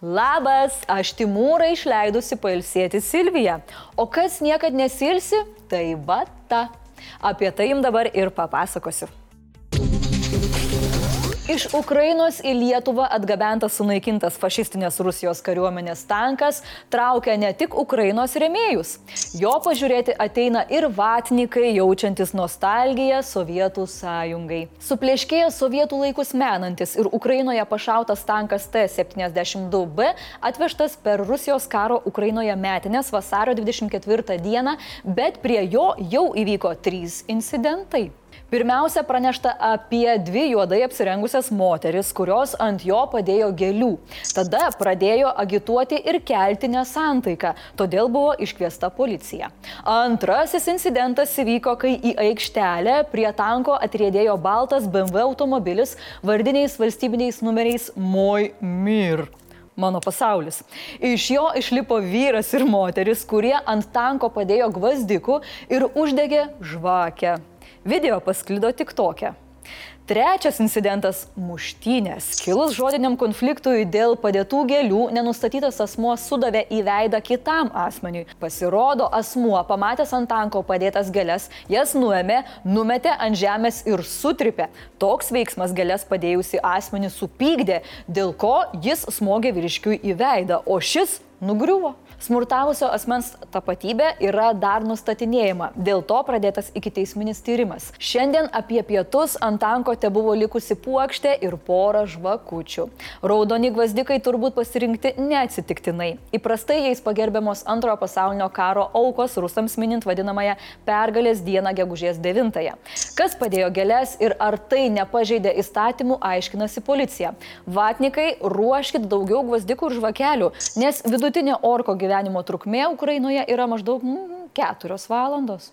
Labas, aš Timūrą išleidusi pailsėti Silviją. O kas niekad nesilsi, tai bata. Apie tai jums dabar ir papasakosiu. Iš Ukrainos į Lietuvą atgabentas sunaikintas fašistinės Rusijos kariuomenės tankas traukia ne tik Ukrainos remėjus. Jo pažiūrėti ateina ir vatnikai, jaučiantis nostalgiją Sovietų sąjungai. Supleškėjęs sovietų laikus menantis ir Ukrainoje pašautas tankas T-72B atvežtas per Rusijos karo Ukrainoje metinės vasario 24 dieną, bet prie jo jau įvyko trys incidentai. Pirmiausia, pranešta apie dvi juodai apsirengusias moteris, kurios ant jo padėjo gėlių. Tada pradėjo agituoti ir kelti nesantaiką, todėl buvo iškviesta policija. Antrasis incidentas įvyko, kai į aikštelę prie tanko atriedėjo baltas BMW automobilis vardiniais valstybiniais numeriais Moj Mir mano pasaulis. Iš jo išlipo vyras ir moteris, kurie ant tanko padėjo gvazdikų ir uždegė žvakę. Video pasklido tik tokia. Trečias incidentas - muštynės. Kilus žodiniam konfliktui dėl padėtų gėlių, nenustatytas asmuo sudavė į veidą kitam asmeniui. Pasirodo, asmuo, pamatęs ant tanko padėtas gėlės, jas nuėmė, numetė ant žemės ir sutripė. Toks veiksmas gėlės padėjusi asmenį supykdė, dėl ko jis smogė vyriškiui į veidą, o šis nugriuvo. Smurtavusio asmens tapatybė yra dar nustatinėjama, dėl to pradėtas iki teisminis tyrimas. Šiandien apie pietus ant tanko te buvo likusi puokštė ir pora žvakučių. Raudoni gvazdikai turbūt pasirinkti neatsitiktinai. Įprastai jais pagerbiamos antrojo pasaulinio karo aukos rusams minint vadinamąją pergalės dieną gegužės 9-ąją. Kas padėjo gėlės ir ar tai nepažeidė įstatymų, aiškinasi policija. Vatnikai, ruoškit daugiau gvazdikų ir žvakelių, nes vidutinė orko gyvenimo gyvenimo trukmė Ukrainoje yra maždaug mm, keturios valandos.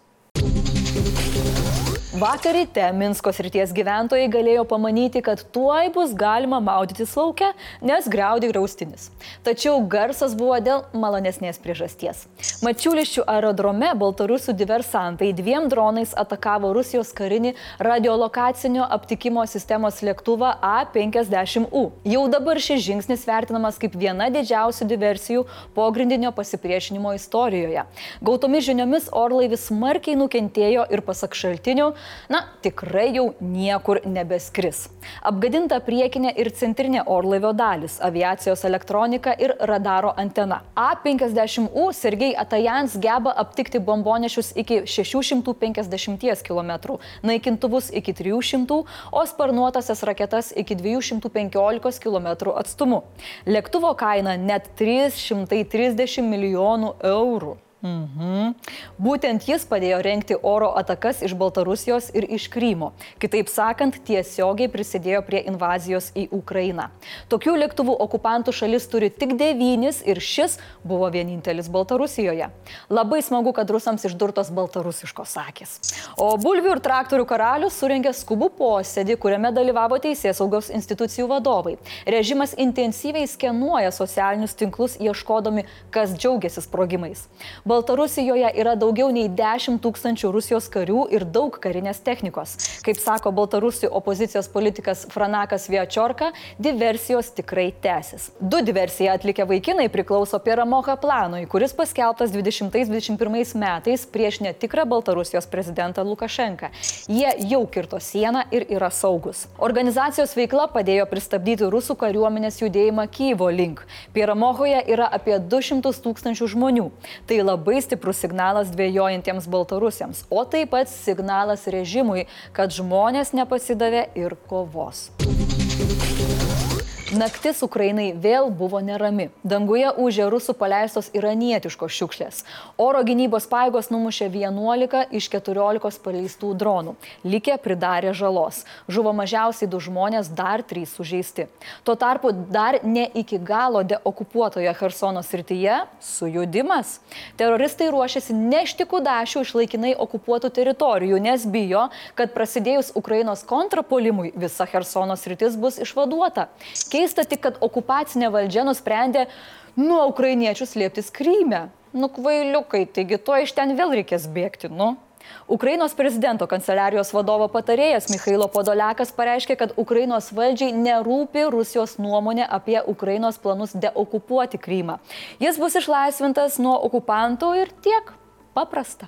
Vakar ryte Minsko srities gyventojai galėjo pamanyti, kad tuoj bus galima maudytis laukia, nes greudė graustinis. Tačiau garsas buvo dėl malonesnės priežasties. Mačiuliščių aerodrome baltarusių diversantai dviem dronais atakavo Rusijos karinį radiolokacinio aptikimo sistemos lėktuvą A-50U. Jau dabar šis žingsnis vertinamas kaip viena didžiausių diversijų pogrindinio pasipriešinimo istorijoje. Gautomis žiniomis orlaivis smarkiai nukentėjo ir pasak šaltinių, na, tikrai jau niekur nebeskris. Apgadinta priekinė ir centrinė orlaivio dalis - aviacijos elektronika ir radaro antena. A50U Sergei Atajans geba aptikti bombonešius iki 650 km, naikintuvus iki 300, o sparnuotasias raketas iki 215 km atstumu. Lėktuvo kaina net 330 milijonų eurų. Mhm. Būtent jis padėjo renkti oro atakas iš Baltarusijos ir iš Krymo. Kitaip sakant, tiesiogiai prisidėjo prie invazijos į Ukrainą. Tokių lėktuvų okupantų šalis turi tik devynis ir šis buvo vienintelis Baltarusijoje. Labai smagu, kad rusams išdurtos baltarusiškos akis. O bulvių ir traktorių karalius surengė skubų posėdį, kuriame dalyvavo teisės saugos institucijų vadovai. Režimas intensyviai skenuoja socialinius tinklus ieškodami, kas džiaugiasi sprogimais. Baltarusijoje yra daugiau nei 10 tūkstančių Rusijos karių ir daug karinės technikos. Kaip sako Baltarusių opozicijos politikas Franakas Viečiorka, diversijos tikrai tęsis. Du diversiją atlikę vaikinai priklauso Pieramocha planui, kuris paskelbtas 2021 metais prieš netikrą Baltarusijos prezidentą Lukašenką. Jie jau kirto sieną ir yra saugus. Organizacijos veikla padėjo pristabdyti rusų kariuomenės judėjimą Kyvo link. Pieramochoje yra apie 200 tūkstančių žmonių. Tai labai labai stiprus signalas dvėjojantiems baltarusiams, o taip pat signalas režimui, kad žmonės nepasidavė ir kovos. Naktis Ukrainai vėl buvo nerami. Danguje užė rusų paleistos iranietiškos šiukšlės. Oro gynybos paėgos numušė 11 iš 14 paleistų dronų. Likė pridarė žalos. Žuvo mažiausiai du žmonės, dar trys sužeisti. Tuo tarpu dar ne iki galo deokupuotoje Hersono srityje sujudimas. Teroristai ruošiasi nešti kudašių iš laikinai okupuotų teritorijų, nes bijo, kad prasidėjus Ukrainos kontrapolimui visa Hersono sritis bus išvaduota. Keista tik, kad okupacinė valdžia nusprendė nuo ukrainiečių slėptis Kryme. Nu, kvailiukai, taigi to iš ten vėl reikės bėgti, nu. Ukrainos prezidento kanceliarijos vadovo patarėjas Mikhailo Podoliakas pareiškė, kad Ukrainos valdžiai nerūpi Rusijos nuomonė apie Ukrainos planus deokupuoti Krymą. Jis bus išlaisvintas nuo okupantų ir tiek paprasta.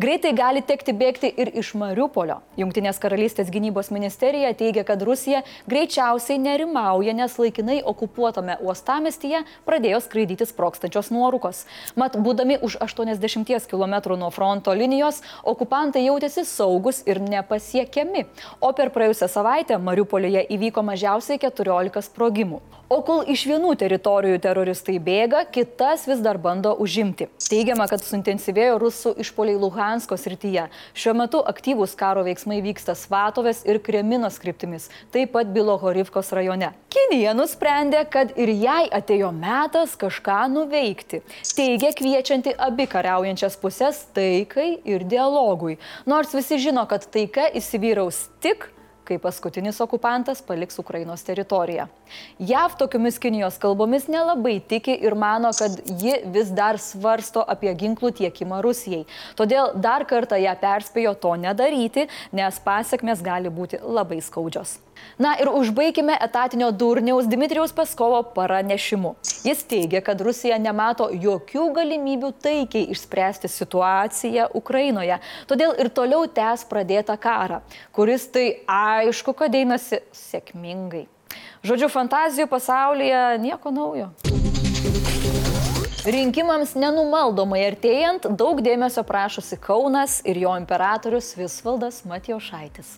Greitai gali tekti bėgti ir iš Mariupolio. Junktinės karalystės gynybos ministerija teigia, kad Rusija greičiausiai nerimauja, nes laikinai okupuotame uostamestyje pradėjo skraidyti sprokstančios nuorukos. Mat, būdami už 80 km nuo fronto linijos, okupantai jautėsi saugus ir nepasiekiami. O per praėjusią savaitę Mariupolioje įvyko mažiausiai 14 sprogimų. O kol iš vienų teritorijų teroristai bėga, kitas vis dar bando užimti. Teigiama, kad suintensyvėjo rusų išpoliai Luhansko srityje. Šiuo metu aktyvūs karo veiksmai vyksta Svatovės ir Kreminos kryptimis, taip pat Bilohorivkos rajone. Kinija nusprendė, kad ir jai atėjo metas kažką nuveikti. Teigia kviečianti abi kariaujančias pusės taikai ir dialogui. Nors visi žino, kad taika įsivyraus tik kai paskutinis okupantas paliks Ukrainos teritoriją. JAV tokiomis Kinijos kalbomis nelabai tiki ir mano, kad ji vis dar svarsto apie ginklų tiekimą Rusijai. Todėl dar kartą ją perspėjo to nedaryti, nes pasiekmes gali būti labai skaudžios. Na ir užbaigime etatinio durniaus Dmitrijaus Peskovo pranešimu. Jis teigia, kad Rusija nemato jokių galimybių taikiai išspręsti situaciją Ukrainoje, todėl ir toliau tęs pradėtą karą, kuris tai aišku, kad einasi sėkmingai. Žodžiu, fantazijų pasaulyje nieko naujo. Rinkimams nenumaldomai artėjant daug dėmesio prašosi Kaunas ir jo imperatorius Visvaldas Matijošaitis.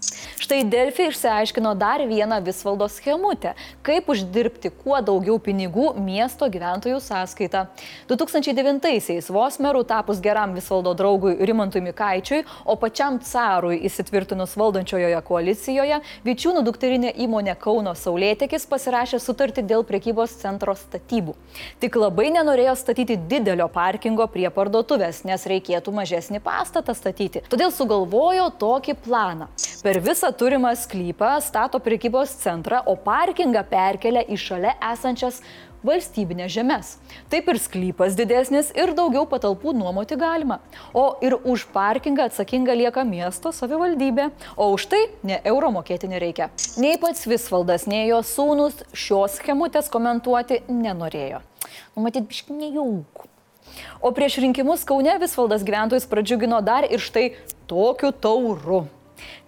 Štai Delfi išsiaiškino dar vieną Visvaldo schemutę - kaip uždirbti kuo daugiau pinigų miesto gyventojų sąskaitą. 2009-aisiais vos merų tapus geram Visvaldo draugui Rimantui Mikaičiui, o pačiam carui įsitvirtinus valdančiojoje koalicijoje, Vyčiūnų dukterinė įmonė Kauno Saulėtekis pasirašė sutartį dėl priekybos centro statybų. Tik labai nenorėjo statyti statyti didelio parkingo prie parduotuvės, nes reikėtų mažesnį pastatą statyti. Todėl sugalvojo tokį planą. Per visą turimą sklypą stato prekybos centrą, o parkingą perkelia į šalia esančias valstybinės žemės. Taip ir sklypas didesnis ir daugiau patalpų nuomoti galima. O ir už parkingą atsakinga lieka miesto savivaldybė, o už tai ne euro mokėti nereikia. Nei pats Visvaldas, nei jo sūnus šios schemutės komentuoti nenorėjo. Matyt, biškai nejaukų. O prieš rinkimus Kaune Visvaldas gyventojus pradžiugino dar ir štai tokiu tauru.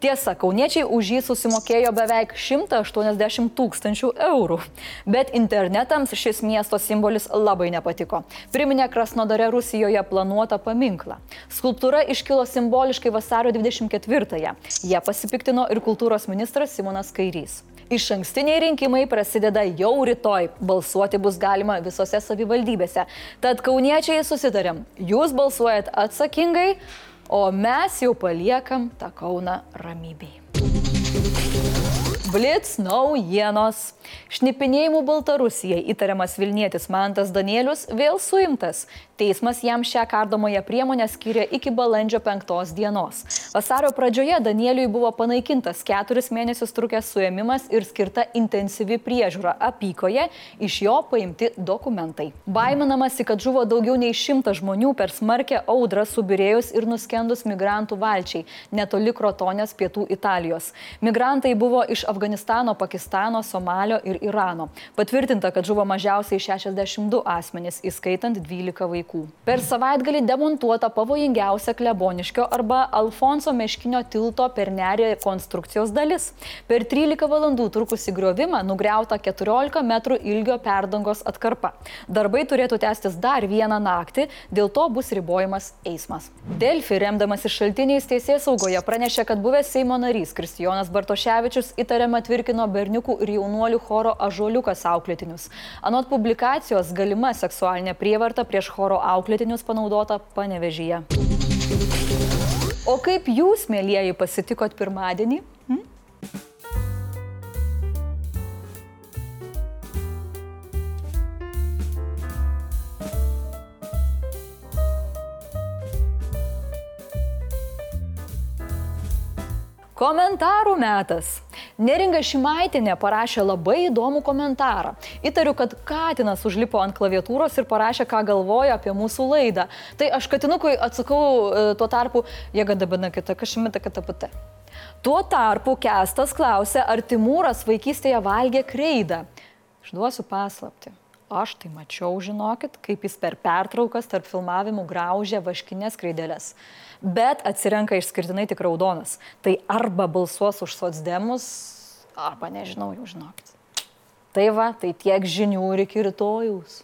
Tiesa, kauniečiai už jį susimokėjo beveik 180 tūkstančių eurų. Bet internetams šis miesto simbolis labai nepatiko. Priminė Krasnodare Rusijoje planuotą paminklą. Skulptūra iškilo simboliškai vasario 24-ąją. Jie pasipiktino ir kultūros ministras Simonas Kairys. Iš ankstiniai rinkimai prasideda jau rytoj. Balsuoti bus galima visose savivaldybėse. Tad kauniečiai susitarėm, jūs balsuojat atsakingai, o mes jau paliekam tą Kauną ramybei. Blitz naujienos. Šnipinėjimu Baltarusijai įtariamas Vilnietis Mantas Danielius vėl suimtas. Teismas jam šią kardomąją priemonę skiria iki balandžio 5 dienos. Vasario pradžioje Danieliui buvo panaikintas keturis mėnesius trukęs suėmimas ir skirta intensyvi priežiūra apykoje, iš jo paimti dokumentai. Baiminamasi, kad žuvo daugiau nei šimtas žmonių per smarkę audrą subirėjus ir nuskendus migrantų valčiai netoli Krotonės pietų Italijos. Migrantai buvo iš Afganistano, Pakistano, Somalio ir Irano. Patvirtinta, kad žuvo mažiausiai 62 asmenys, įskaitant 12 vaikų. Per savaitgalį demontuota pavojingiausia kleboniškio arba Alfonso Meškinio tilto per nerį konstrukcijos dalis. Per 13 valandų trukusi griovimą nugriauta 14 m ilgio perdangos atkarpa. Darbai turėtų tęstis dar vieną naktį, dėl to bus ribojamas eismas. Delfi, remdamasi šaltiniais teisės saugoje, pranešė, kad buvęs Seimo narys Kristijonas Bartoševičius įtariama tvirkino berniukų ir jaunuolių choro Ažuoliukas auklėtinius. Anot publikacijos galima seksualinė prievarta prieš choro auklėtinius panaudota panevežyje. O kaip jūs, mėlyjeji, pasitikot pirmadienį? Hm? Komentarų metas. Neringa Šimaitinė parašė labai įdomų komentarą. Įtariu, kad Katinas užlipo ant klaviatūros ir parašė, ką galvoja apie mūsų laidą. Tai aš Katinukui atsakau e, tuo tarpu, jėga dabina kita, kažmita kita pati. Tuo tarpu Kestas klausė, ar Timūras vaikystėje valgė kreidą. Išduosiu paslapti. Aš tai mačiau, žinokit, kaip jis per pertraukas tarp filmavimų graužė vaškinės kreidelės. Bet atsirenka išskirtinai tik raudonas. Tai arba balsuos už socdemus, arba nežinau, jau žinokit. Tai va, tai tiek žinių ir iki rytojus.